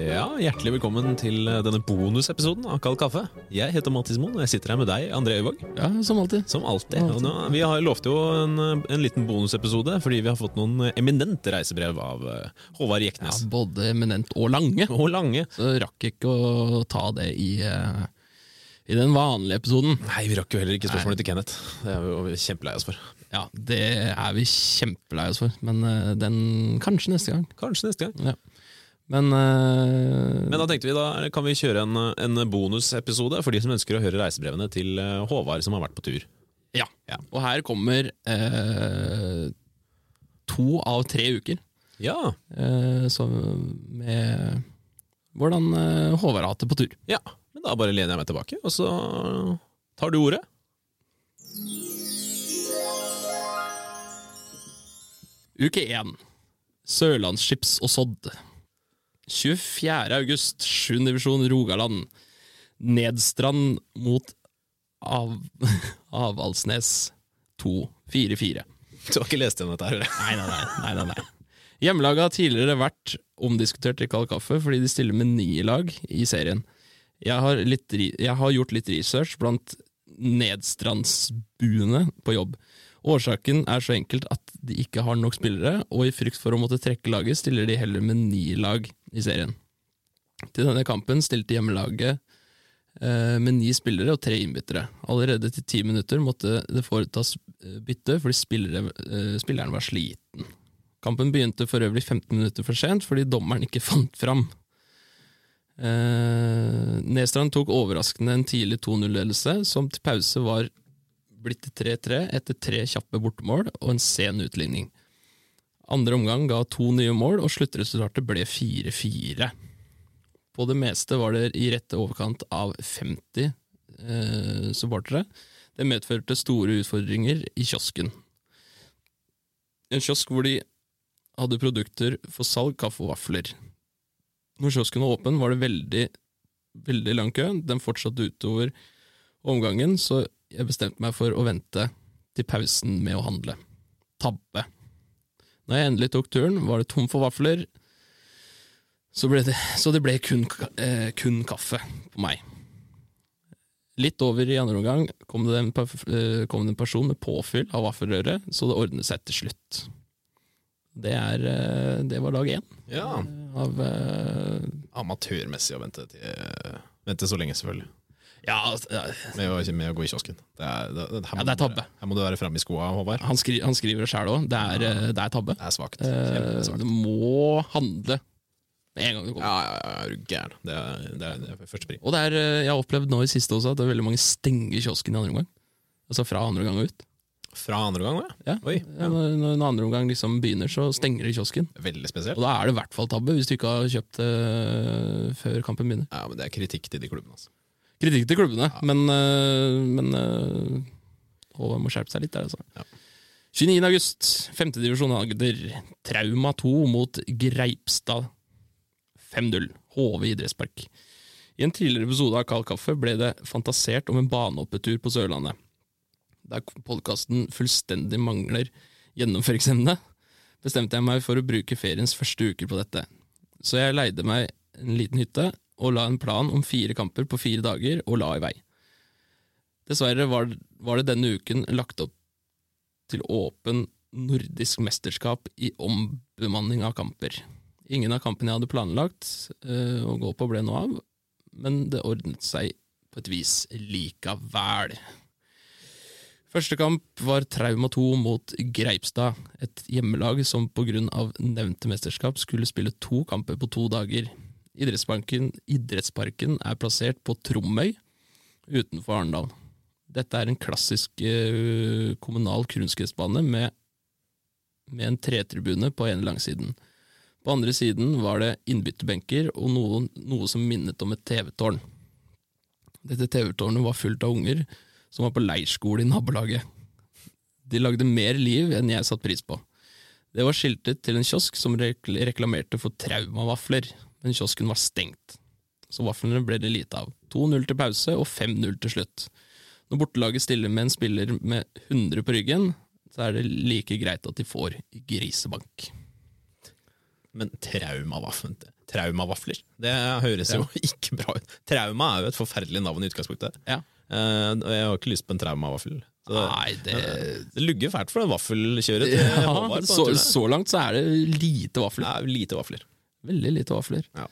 Ja, Hjertelig velkommen til eh, denne bonusepisoden av Kald kaffe. Jeg heter Mattis Moen, og jeg sitter her med deg, André Øyvåg. Ja, som alltid. Som alltid. Og nå, vi har lovt jo en, eh, en liten bonusepisode fordi vi har fått noen eminente reisebrev av Håvard Jeknes. Ja, både eminent og lange. Og lange. Så rakk ikke å ta det i, eh, i den vanlige episoden. Nei, vi rakk jo heller ikke spørsmålet til Kenneth. Det er vi kjempelei oss for. Ja, det er vi kjempelei oss for, men eh, den kanskje neste gang. Kanskje neste gang. Ja. Men, uh, Men da tenkte vi da kan vi kjøre en, en bonusepisode for de som ønsker å høre reisebrevene til eh, Håvard som har vært på tur. ja. Og her kommer eh, to av tre uker Ja, eh, så med hvordan Håvard har hatt det på tur. ja. Men da bare lener jeg meg tilbake, og så tar du ordet. Uke 1. Sørlandsskips og sodd. 24. august, 7. divisjon Rogaland. Nedstrand mot av, Avaldsnes 2. 4-4. Du har ikke lest gjennom dette her? nei, nei. nei, nei, nei. Hjemmelaget har tidligere vært omdiskutert i Kald kaffe fordi de stiller med ni lag i serien. Jeg har, litt, jeg har gjort litt research blant nedstrandsbuene på jobb. Årsaken er så enkelt at de ikke har nok spillere, og i frykt for å måtte trekke laget, stiller de heller med ni lag i serien. Til denne kampen stilte hjemmelaget eh, med ni spillere og tre innbyttere. Allerede til ti minutter måtte det foretas eh, bytte fordi spillere, eh, spilleren var sliten. Kampen begynte for øvrig 15 minutter for sent fordi dommeren ikke fant fram. Nedstrand tok overraskende en tidlig 2-0-ledelse, som til pause var blitt 3-3 etter tre kjappe bortemål og en sen utligning. Andre omgang ga to nye mål, og sluttresultatet ble 4-4. På det meste var det i rette overkant av 50 eh, supportere. Det medførte store utfordringer i kiosken. En kiosk hvor de hadde produkter for salg, kaffe og vafler. Når kiosken var åpen, var det veldig, veldig lang kø. Den fortsatte utover omgangen, så jeg bestemte meg for å vente til pausen med å handle. Tabbe. Når jeg endelig tok turen, var det tom for vafler, så, ble det, så det ble kun, eh, kun kaffe på meg. Litt over i andre omgang kom det en, eh, kom det en person med påfyll av vaffelrøre, så det ordnet seg til slutt. Det, er, eh, det var dag én Ja. av eh, Amatørmessig å vente, til, vente så lenge, selvfølgelig. Ja, altså, ja, Med å, med å gå i kiosken. Det er, det, det, her, Ja, det er tabbe. Her må du være framme i skoa, Håvard. han, skri, han skriver det sjøl òg. Det, er, eh, det er tabbe. Det er svakt. Eh, Du må handle med en gang du kommer. Ja, ja, ja, er du gæren. Det er, det er, det er første pri. Og det er, eh, jeg har opplevd nå i siste også at det er veldig mange stenger kiosken i andre omgang. Altså fra andre omgang og ut. Fra andre omgang, ja. Ja. Oi, Ja, når, når andre omgang liksom begynner, så stenger de kiosken. Veldig spesielt. Og da er det i hvert fall tabbe, hvis du ikke har kjøpt det før kampen begynner. Ja, men Det er kritikk til de klubbene. Altså. Kritikk til klubbene, men, øh, men øh, Håvard må skjerpe seg litt der, altså. Ja. 29. august, 5. divisjon Agder. Trauma 2 mot Greipstad 5-0. HV idrettspark. I en tidligere episode av Kald kaffe ble det fantasert om en banehoppetur på Sørlandet. Der podkasten fullstendig mangler gjennomføringsevne, bestemte jeg meg for å bruke feriens første uker på dette. Så jeg leide meg en liten hytte og la en plan om fire kamper på fire dager, og la i vei. Dessverre var, var det denne uken lagt opp til åpen nordisk mesterskap i ombemanning av kamper. Ingen av kampene jeg hadde planlagt eh, å gå på, ble noe av, men det ordnet seg på et vis likevel. Første kamp var Trauma 2 mot Greipstad, et hjemmelag som av nevnte mesterskap skulle spille to kamper på to dager. Idrettsparken, idrettsparken er plassert på Tromøy utenfor Arendal. Dette er en klassisk eh, kommunal kunstgressbane med, med en tretribune på ene langsiden. På andre siden var det innbytterbenker og noe, noe som minnet om et TV-tårn. Dette TV-tårnet var fullt av unger som var på leirskole i nabolaget. De lagde mer liv enn jeg satte pris på. Det var skiltet til en kiosk som reklamerte for traumavafler, men kiosken var stengt. Så vaflene ble det lite av. 2-0 til pause og 5-0 til slutt. Når bortelaget stiller med en spiller med 100 på ryggen, så er det like greit at de får grisebank. Men traumavafler, traumavafler Det høres jo ikke bra ut. Trauma er jo et forferdelig navn i utgangspunktet. Ja. Eh, jeg har ikke lyst på en traumavaffel. Nei, det det lugger fælt for det vaffelkjøret ja, så, så langt så er det lite vafler. Det er lite vafler. Veldig lite vafler. Ja.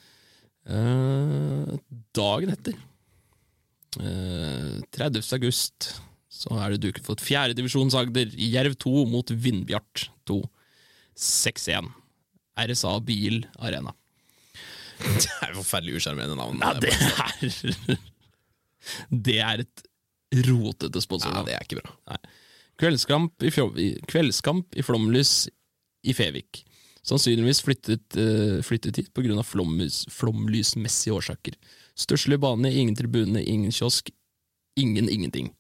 Eh, dagen etter, eh, 30. august, så er det duket for et fjerdedivisjons Agder. Jerv 2 mot Vindbjart 2. 6-1. RSA Bil Arena. Det er forferdelig usjarmerende navn. Ja, det er Det er et rotete ja, det er ikke bra. Kveldskamp i, Fjå- i- kveldskamp i Flomlys i Fevik. Sannsynligvis flyttet, uh, flyttet hit pga. Flomlys, flomlysmessige årsaker. Stusslig bane, ingen tribune, ingen kiosk. Ingen ingenting.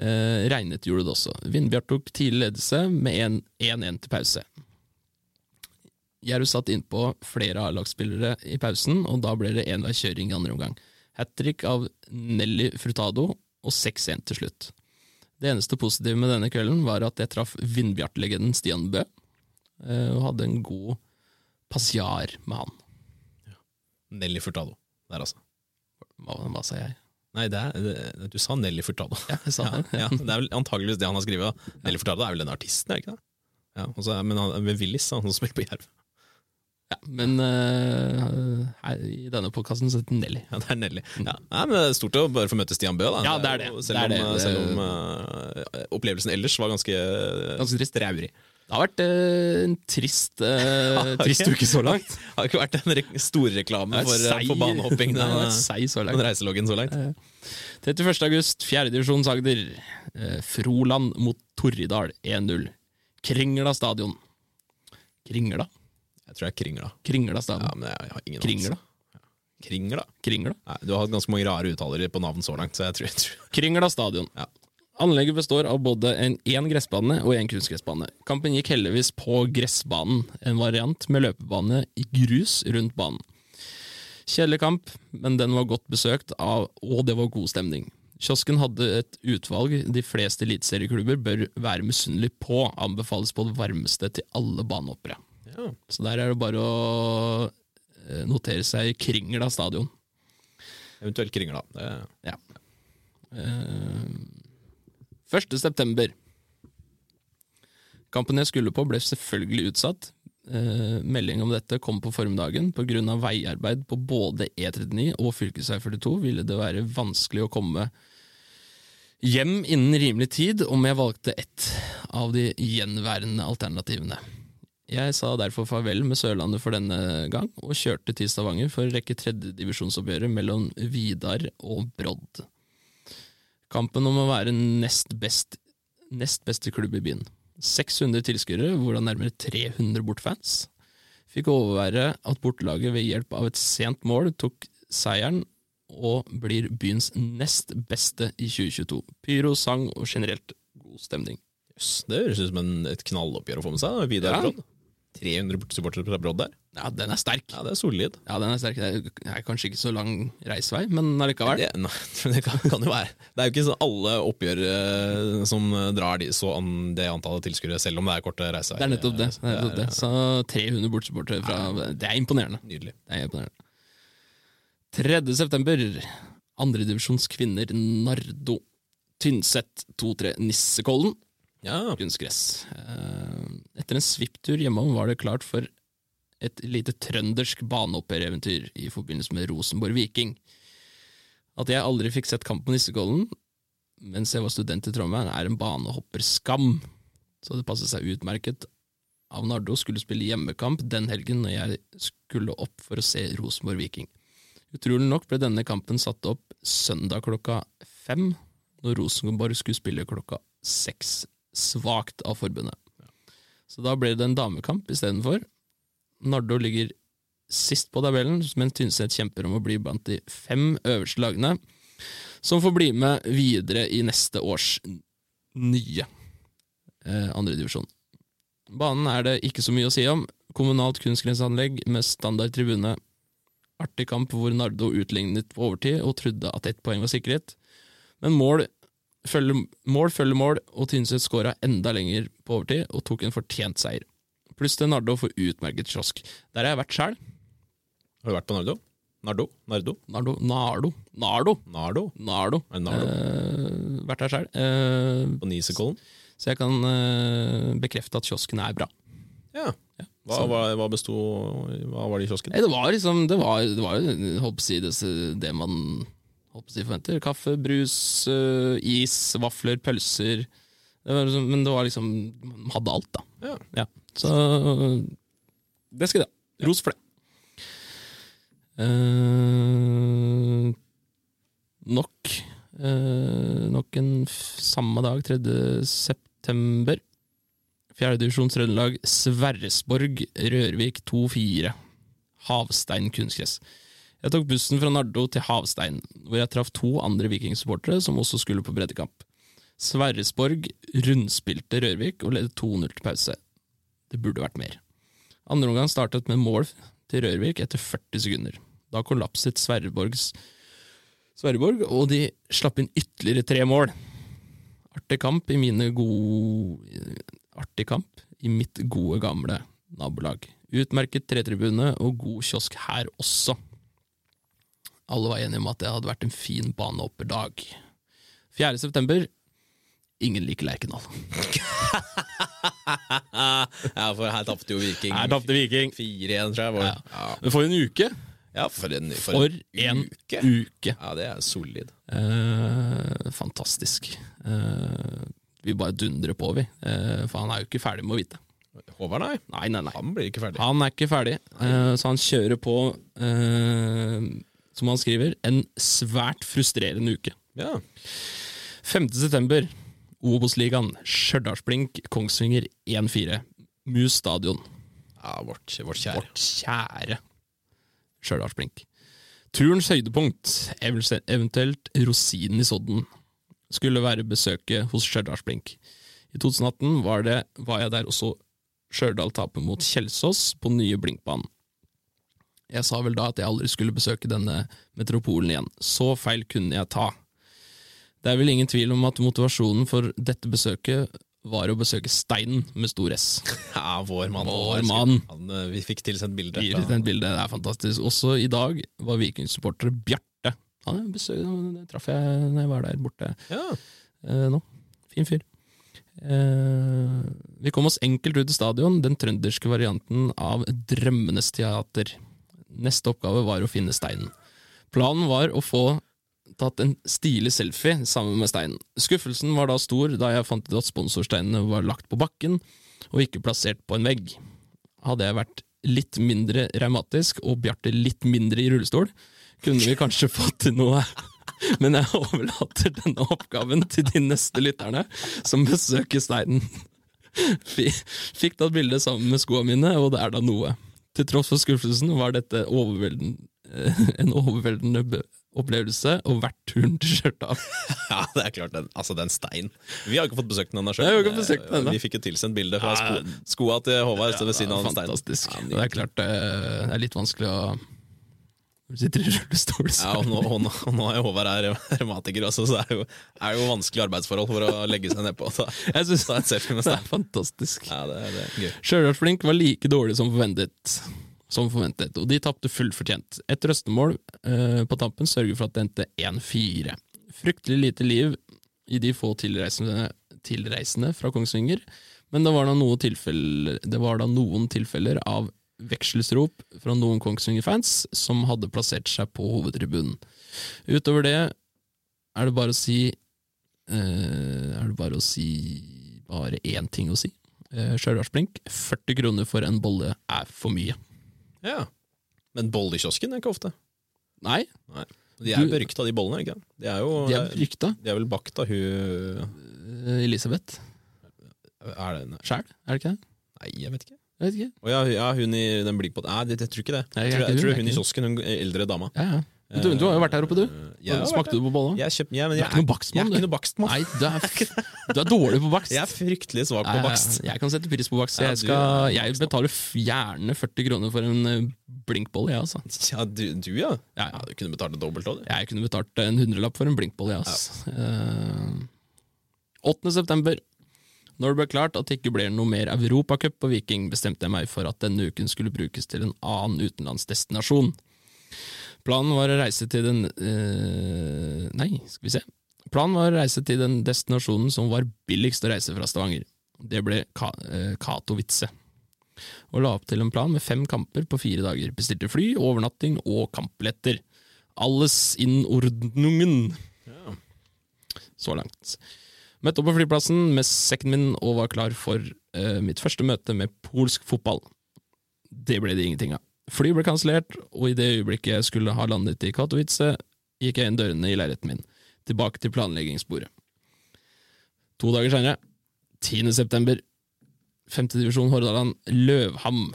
Uh, regnet gjorde det også. Vindbjart tok tidlig ledelse med 1-1 til pause. Jerv satt innpå flere A-lagsspillere i pausen, og da ble det enveiskjøring i andre omgang. Hat trick av Nelly Frutado og 6-1 til slutt. Det eneste positive med denne kvelden var at jeg traff Vindbjart-legenden Stian Bø, og hadde en god passiar med han. Nelly Furtado. Der, altså. Hva, hva sa jeg? Nei, det er, det, du sa Nelly Furtado. Ja, jeg sa Ja, det. ja, det er vel antageligvis det han har skrevet. Nelly Furtado er vel den artisten, er det ikke det? Ja, også, men han, Willis, han som spiller på Jerv. Ja, men uh, her, i denne podkasten så heter Nelly. Ja, det er Nelly. Ja. Nei, men det er stort å bare få møte Stian Bø. Da. Ja, det er det. jo- Det Selv er om, det. Selv om uh, opplevelsen ellers var ganske, Ganske trist. traurig. Det har vært eh, en trist, eh, trist uke så langt. Det har ikke vært en re storreklame for, eh, sei- for banehopping, Nei, den, er sei så langt. den reiseloggen så langt. 31. august, 4. divisjon Agder. Eh, Froland mot Torridal 1-0. Kringla stadion. Kringla? Jeg tror det er Kringla. Kringla Ja, stadion. men jeg, har ingen Kringla? anelse. Kringla? Kringla? Nei, du har hatt ganske mange rare uttalere på navn så langt, så jeg tror, jeg tror. Kringla stadion. Ja. Anlegget består av både en én gressbane og en kunstgressbane. Kampen gikk heldigvis på gressbanen, en variant med løpebane i grus rundt banen. Kjedelig kamp, men den var godt besøkt av, og det var god stemning. Kiosken hadde et utvalg de fleste eliteserieklubber bør være misunnelig på, anbefales på det varmeste til alle banehoppere. Ja. Så der er det bare å eh, notere seg Kringla stadion. Eventuelt Kringla. Det, Ja. Eh, 1. september. Kampen jeg skulle på, ble selvfølgelig utsatt. Eh, melding om dette kom på formiddagen. Pga. veiarbeid på både E39 og fv. 42 ville det være vanskelig å komme hjem innen rimelig tid om jeg valgte ett av de gjenværende alternativene. Jeg sa derfor farvel med Sørlandet for denne gang, og kjørte til Stavanger for å rekke tredjedivisjonsoppgjøret mellom Vidar og Brodd. Kampen om å være nest, best, nest beste klubb i byen. 600 tilskuere, hvorav nærmere 300 bortfans, fikk overvære at bortelaget ved hjelp av et sent mål tok seieren og blir byens nest beste i 2022. Pyro, sang og generelt god stemning. Jøss, det høres ut som en, et knalloppgjør å få med seg. da. Vidar Ja. Brodd. 300 supportere fra Brodd der. Ja, den er sterk. Ja, det er solid. Ja, den er sterk. Det er kanskje ikke så lang reisevei, men allikevel. Det, nei, det kan, kan jo være. Det er jo ikke sånn alle oppgjør eh, som drar de, så an, det antallet tilskuere, selv om det er korte reisevei. Det er nettopp det. det, er nettopp det. Så 300 bortsupportere fra Det er imponerende. Nydelig. Det er imponerende. 3. september. andredivisjonskvinner Nardo. Tynset 2-3 Nissekollen. Ja, Kunstgress. Eh, Etter en svipptur hjemom var det klart for et lite trøndersk baneoppereventyr i forbindelse med Rosenborg Viking. At jeg aldri fikk sett kamp på Nissekollen mens jeg var student i Trondheim, er en banehopperskam. Så det passet seg utmerket av Nardo skulle spille hjemmekamp den helgen når jeg skulle opp for å se Rosenborg Viking. Utrolig nok ble denne kampen satt opp søndag klokka fem, når Rosenborg skulle spille klokka seks. Svakt av forbundet. Så da ble det en damekamp istedenfor. Nardo ligger sist på tabellen, men Tynset kjemper om å bli blant de fem øverste lagene, som får bli med videre i neste års nye eh, andredivisjon. Banen er det ikke så mye å si om. Kommunalt kunstgrensanlegg med standard tribune. Artig kamp hvor Nardo utlignet på overtid og trodde at ett poeng var sikret. Men mål følger mål, følger mål og Tynset skåra enda lenger på overtid og tok en fortjent seier. Pluss til Nardo for utmerket kiosk. Der har jeg vært sjæl. Har du vært på Nardo? Nardo? Nardo? Nardo Nardo. Nardo. Nardo? Nardo. Nardo? Eh, vært der sjæl. Eh, På Nisekollen? så jeg kan eh, bekrefte at kiosken er bra. Ja. Hva, så- hva, hva besto Hva var det i kiosken? Nei, det var liksom Det var, det var holdt på å si, det, det man holdt på å si, forventer. Kaffe, brus, eh, is, vafler, pølser. Det liksom, men det var liksom Man hadde alt, da. Ja. Ja, så det skal de ha. Ros for det. Eh, nok eh, Nok en samme dag, 3. september. Fjerdedivisjon Trøndelag, Sverresborg, Rørvik 2-4. Havstein kunstgress. Jeg tok bussen fra Nardo til Havstein, hvor jeg traff to andre vikingsupportere som også skulle på breddekamp. Sverresborg rundspilte Rørvik og ledet 2-0 til pause. Det burde vært mer. Andre omgang startet med mål til Rørvik etter 40 sekunder. Da kollapset Sverreborgs Sverreborg, og de slapp inn ytterligere tre mål. Artig kamp i mine gode Artig kamp i mitt gode, gamle nabolag. Utmerket tretribune og god kiosk her også. Alle var enige om at det hadde vært en fin banehopperdag. 4. september. Ingen liker Lerkendal. ja, for her tapte jo Viking. Her tapte Viking. 4-1, tror jeg. Var. Ja. Ja. Men for en uke! ja, for en, for For en en uke. uke. Ja, det er solid. Eh, fantastisk. Eh, vi bare dundrer på, vi. Eh, for han er jo ikke ferdig med å vite. Håvard, nei. Nei, nei, nei. Han blir ikke ferdig. Han er ikke ferdig, eh, så han kjører på, eh, som han skriver, en svært frustrerende uke. Ja. 5. september, Obos-ligaen, Stjørdalsblink, Kongsvinger 1-4. Mus stadion. ja vårt, vårt kjære. Vårt kjære Stjørdalsblink. Turens høydepunkt, eventuelt- rosinen i sodden, skulle være besøket hos Stjørdalsblink. I 2018 var, det, var jeg der også Stjørdal taper mot Kjelsås på nye Blinkbanen. Jeg sa vel da at jeg aldri skulle besøke denne metropolen igjen. Så feil kunne jeg ta. Det er vel ingen tvil om at motivasjonen for dette besøket var å besøke Steinen med stor S. Ja, vår mann. Vår mann. Han, eh, vi fikk tilsendt bilde. Vi fikk et bilde, det er fantastisk. Også i dag var Viking-supporter Bjarte. Han besøk, det traff jeg når jeg var der borte Ja. eh, nå. Fin fyr. Eh, vi kom oss enkelt ut til stadion, den trønderske varianten av Drømmenes teater. Neste oppgave var å finne steinen. Planen var å få tatt en stilig selfie sammen med steinen. Skuffelsen var da stor da jeg fant ut at sponsorsteinene var lagt på bakken og ikke plassert på en vegg. Hadde jeg vært litt mindre revmatisk og Bjarte litt mindre i rullestol, kunne vi kanskje fått til noe. Men jeg overlater denne oppgaven til de neste lytterne som besøker steinen. Fikk Fikk tatt bilde sammen med skoene mine, og det er da noe. Til tross for skuffelsen var dette overvelden, eh, en overveldende opplevelse, og verdt turen til Stjørdal. ja, det er klart. Den, altså, den stein. Vi har ikke fått besøkt den ennå sjøl. Vi fikk jo tilsendt bilde fra Ja, sko, skoa til Håvard ved siden av den steinen. Fantastisk. Ja, det er klart eh, det er litt vanskelig å du sitter i rullestol, så Ja, og nå, og nå, og nå er Håvard her revmatiker også, så det er jo, er jo vanskelig arbeidsforhold for å legge seg nedpå Jeg synes det er fantastisk. Ja, det det er gøy. Stjørdalsblink var like dårlig som forventet, som forventet og de tapte fullt fortjent. Et røstemål eh, på tampen sørger for at det endte 1-4. Fryktelig lite liv i de få tilreisende, tilreisende fra Kongsvinger, men det var, det var da noen tilfeller av vekselsrop fra noen Kongsvinger-fans som hadde plassert seg på hovedtribunen. Utover det er det bare å si eh, Er det bare å si bare én ting å si. Eh, Stjørdalsblink, 40 kroner for en bolle er for mye. Ja. Men bolle i kiosken er ikke ofte. Nei, De er jo Du- berykta, de bollene. ikke sant? De er jo de er rykta. de er vel bakt av hun Eh, Elisabeth Er det sjæl, er det ikke det? Nei, jeg vet ikke. Jeg vet ikke. Å ja, ja, hun i den blinkbåten Nei, det, jeg tror ikke det. Nei, Jeg jeg er tror, jeg tror hun, hun i er kiosken, hun eldre dama. Ja, ja. Du, du har jo vært her oppe, du. Ja, Smakte du på bolla? Jeg, kjøpt, ja, men jeg, er ikke noe bakstmann, jeg er ikke noe bakstmann. Nei, du er, du er dårlig på bakst. Jeg er fryktelig svak på bakst. ja. Jeg kan sette pris på bakst. Jeg, skal, jeg betaler gjerne 40 kroner for en eh, blinkbolle, jeg, altså. Ja, du, du ja. Ja, ja. Du kunne betalt det dobbelt òg, du. Jeg kunne betalt en hundrelapp for en blinkbolle, jeg, altså. Eh, 8. september. Når det ble klart at det ikke ble noe mer Europacup på Viking, bestemte jeg meg for at denne uken skulle brukes til en annen utenlandsdestinasjon. Planen var å reise til den eh, Nei, skal vi se. Planen var å reise til den destinasjonen som var billigst å reise fra Stavanger. Det ble Ka eh, Katowice. Og la opp til en plan med fem kamper på fire dager. Bestilte fly, overnatting og kampbilletter. Alles in ordnungen. Ja. Så langt. Møtte opp på flyplassen med sekken min og var klar for eh, mitt første møte med polsk fotball. Det ble det ingenting av. Flyet ble kansellert, og i det øyeblikket jeg skulle ha landet i Katowice, gikk jeg inn dørene i leiligheten min, tilbake til planleggingsbordet. To dager senere, 10. september, 5. divisjon Hordaland, Løvham,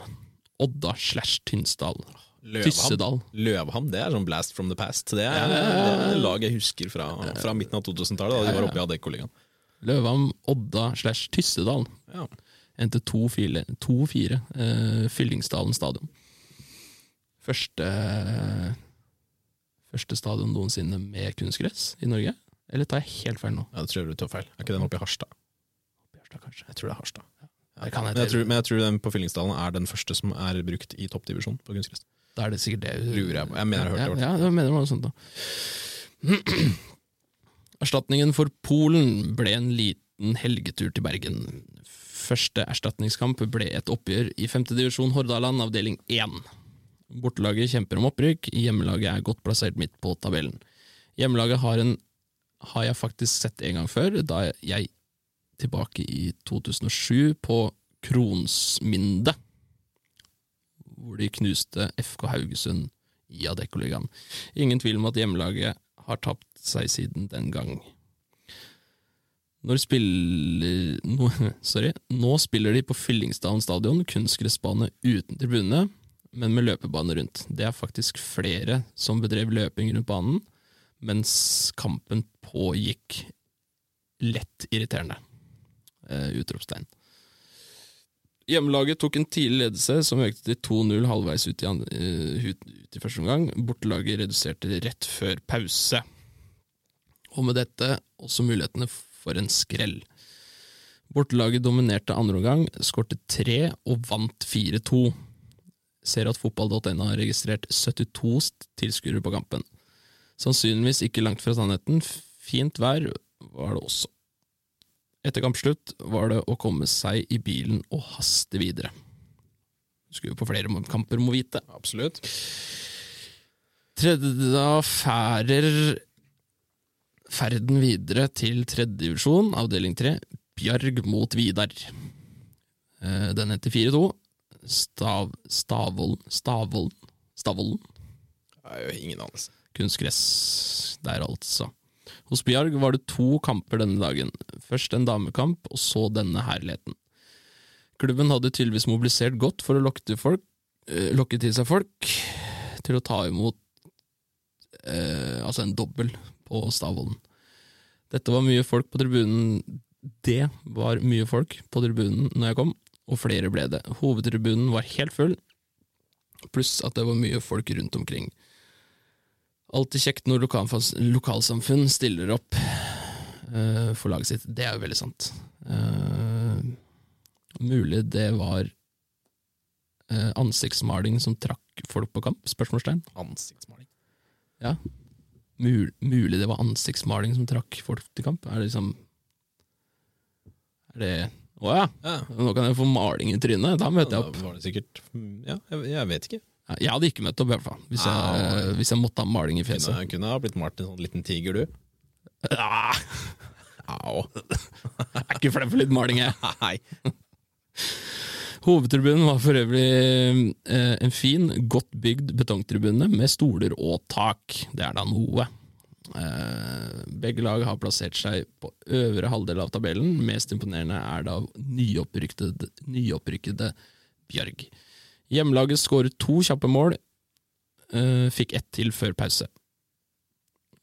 Odda slash Tynsdal, Løvham. Tyssedal. Løvham, det er sånn blast from the past. Det er, det er et lag jeg husker fra, fra midten av 2000-tallet, da de var oppe i Adeccoligaen. Løvham, Odda slash Tyssedal. Ja. Endte 2-4 eh, Fyllingsdalen stadion. Første Første stadion noensinne med kunstgress i Norge? Eller tar jeg helt feil nå? ja, det tror jeg du tar feil. Er ikke den oppe i Harstad? Oppe i Harstad, kanskje? Jeg tror det er Harstad. Det kan Men jeg tror, men jeg tror den på Fyllingsdalen er den første som er brukt i toppdivisjon på kunstgress. Da er det sikkert det. Lurer jeg på. Jeg mener jeg har hørt det, Ja, ja, jeg mener det var noe sånt da. Erstatningen for Polen ble en liten helgetur til Bergen. Første erstatningskamp ble et oppgjør i femtedivisjon Hordaland, avdeling 1. Bortelaget kjemper om opprykk, hjemmelaget er godt plassert midt på tabellen. Hjemmelaget har, en, har jeg faktisk sett en gang før, da jeg tilbake i 2007 på Kronsminde, hvor de knuste FK Haugesund i Adeccoligaen. Ingen tvil om at hjemmelaget har tapt seg siden den gang. Når spiller nå, sorry, nå spiller de på Fyllingsdalen stadion, kunstgressbane uten tribune, men med løpebane rundt. Det er faktisk flere som bedrev løping rundt banen, mens kampen pågikk lett irriterende. Eh, utropstegn. Hjemmelaget tok en tidlig ledelse som økte til 2-0 halvveis ut i, ut, ut i første omgang. Bortelaget reduserte rett før pause. Og med dette også mulighetene for en skrell. Bortelaget dominerte andre omgang, skårte tre og vant 4-2. Ser at fotball.no har registrert 72 tilskuere på kampen. Sannsynligvis ikke langt fra sannheten. Fint vær var det også. Etter kampslutt var det å komme seg i bilen og haste videre. Skulle på flere kamper, må vite. Absolutt. Tredje færer ferden videre til tredje divisjon, avdeling tre, Bjarg mot Vidar. Eh, Den heter 4-2. Stav, Stavvollen Stavvollen? Stavvollen? Jeg har jo ingen anelse. Kunstgress der, altså. Hos Bjarg var det to kamper denne dagen. Først en damekamp, og så denne herligheten. Klubben hadde tydeligvis mobilisert godt for å lokke til, folk, øh, lokke til seg folk til å ta imot øh, altså en dobbel på Stavvollen. Dette var mye folk på tribunen Det var mye folk på tribunen når jeg kom, og flere ble det. Hovedtribunen var helt full, pluss at det var mye folk rundt omkring. Alltid kjekt når lokalsamfunn stiller opp uh, for laget sitt. Det er jo veldig sant. Uh, mulig det var uh, ansiktsmaling som trakk folk på kamp? Spørsmålstegn. Ansiktsmaling. Ja. Mul mulig det var ansiktsmaling som trakk folk til kamp? Er det liksom Er det Å ja! Ja. Nå kan jeg få maling i trynet. Da møter jeg opp. Da var det sikkert Ja, jeg, jeg vet ikke. Ja, Jeg hadde ikke møtt opp, i hvert fall. Hvis jeg, Ah. hvis jeg måtte ha maling i fjeset. kunne ha blitt malt en sånn liten tiger, du. Ah, Au. jeg er ikke flau for litt maling, jeg. Nei. Hovedtribunen var for øvrig eh, en fin, godt bygd betongtribune med stoler og tak. Det er da noe. Eh, begge lag har plassert seg på øvre halvdel av tabellen. Mest imponerende er da nyopprykkede, nyopprykkede Bjørg. Hjemmelaget skåret to kjappe mål, eh, fikk ett til før pause.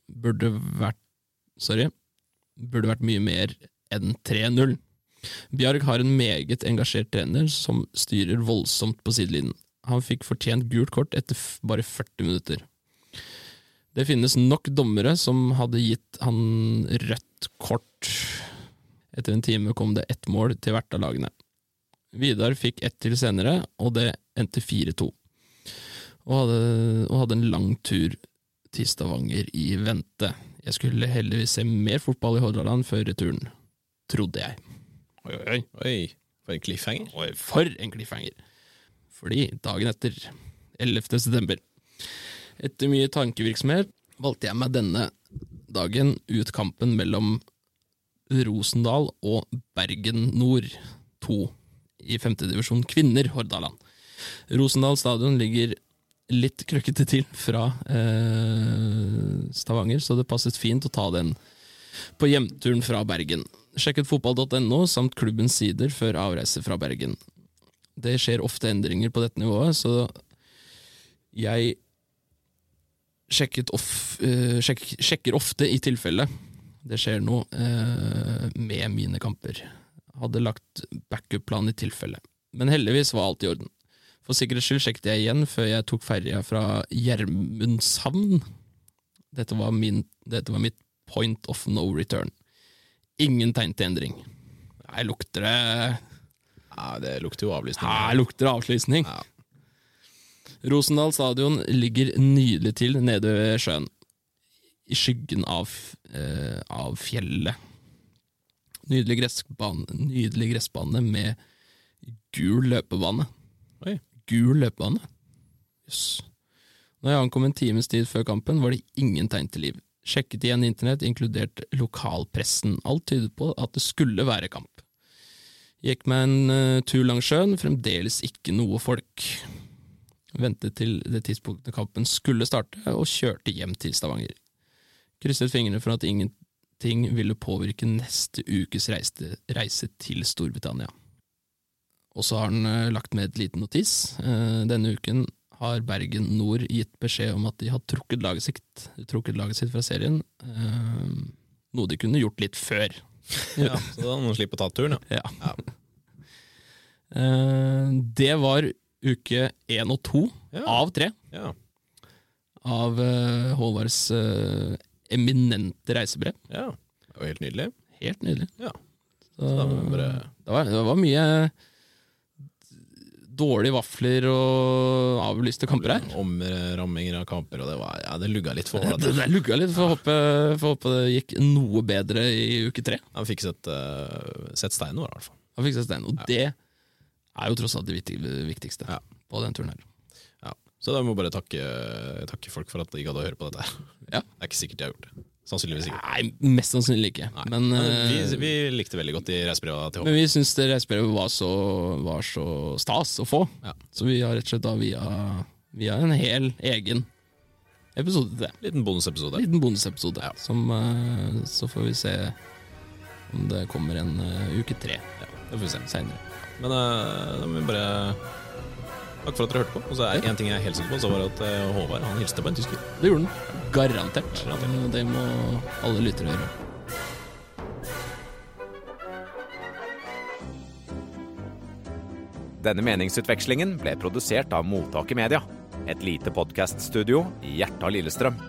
Burde vært Sorry. Burde vært mye mer enn 3-0. Bjarg har en meget engasjert trener som styrer voldsomt på sidelinjen. Han fikk fortjent gult kort etter bare 40 minutter. Det finnes nok dommere som hadde gitt han rødt kort. Etter en time kom det ett mål til hvert av lagene. Vidar fikk ett til senere, og det endte 4-2. Og og hadde en lang tur til Stavanger i vente. Jeg skulle heldigvis se mer fotball i Hordaland før returen, trodde jeg. Oi, oi. Oi, for en cliffhanger. Oi, for en cliffhanger. Fordi dagen etter, 11. september, etter mye tankevirksomhet, valgte jeg meg denne dagen ut kampen mellom Rosendal og Bergen Nord 2 i femtedivisjon kvinner Hordaland. Rosendal stadion ligger litt krøkkete til fra eh, Stavanger, så det passet fint å ta den på hjemturen fra Bergen. Sjekket fotball.no samt klubbens sider før avreise fra Bergen. Det skjer ofte endringer på dette nivået, så jeg off, uh, sjek, sjekker ofte i tilfelle det skjer noe uh, med mine kamper. Hadde lagt backup-plan i tilfelle. Men heldigvis var alt i orden. For sikkerhets skyld sjekket jeg igjen før jeg tok ferja fra Gjermundshavn. Dette var, min, dette var mitt point of no return. Ingen tegn til endring. Her lukter det Ja, det lukter jo avlysning. Her lukter det avlysning. Ja. Rosendal stadion ligger nydelig til nede ved sjøen. I skyggen av, eh, av fjellet. Nydelig gressbane, nydelig gressbane med gul løpebane. Oi. Gul løpebane? Jøss. Når jeg ankom en times tid før kampen, var det ingen tegn til liv. Sjekket igjen internett, inkludert lokalpressen. Alt tydet på at det skulle være kamp. Gikk meg en uh, tur langs sjøen, fremdeles ikke noe folk. Ventet til det tidspunktet kampen skulle starte, og kjørte hjem til Stavanger. Krysset fingrene for at ingenting ville påvirke neste ukes reise, reise til Storbritannia. Og så har han eh, lagt med et liten notis. Eh, denne uken har Bergen Nord gitt beskjed om at de har trukket laget sitt, trukket laget sitt fra serien, eh, noe de kunne gjort litt før. Ja, så da må man slippe å ta turen, ja. Ja. Det var uke én og to Ja. av tre ja. av uh, Håvards uh, eminente reisebrev. ja. Det var helt nydelig. Helt nydelig. Ja. Så, vi bare- det, var, det var mye dårlige vafler og avlyste kamper her. Omramminger av kamper, og det, var, ja, det lugga litt for Det, det lugga litt, får håpe, håpe det gikk noe bedre i uke tre. Han fikk sett, uh, sett steinen vår, i hvert fall. Han fikk sett steinen, og det er jo tross alt det viktigste Ja. på den turen her. Ja. Så da må jeg bare takke, takke folk for at de gadd å høre på dette. her. Ja. Det er ikke sikkert de har gjort det. Sannsynligvis ikke. Nei, mest sannsynlig ikke. Men, Men vi, eh, vi likte veldig godt de reisebreva til Men vi syns reisebrevet var så, var så stas å få, Ja. så vi har rett og slett da via, via en hel egen episode til det. Liten bonusepisode. Liten bonusepisode. Som, eh, så får vi se om det kommer en eh, uke tre Ja, det får vi se. seinere. Men uh, da må vi bare Takk for at dere hørte på. Og så er en ting jeg er helt sikker på, så var at eh, Håvard han hilste på en tysker. Det gjorde den. Garantert. Garantert. Det må alle lyttere gjøre. Denne meningsutvekslingen ble produsert av Mottaket Media, et lite podkaststudio i hjertet av Lillestrøm.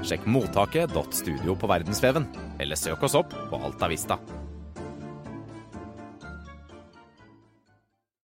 Sjekk mottaket.studio på verdensveven, eller søk oss opp på Alta Vista.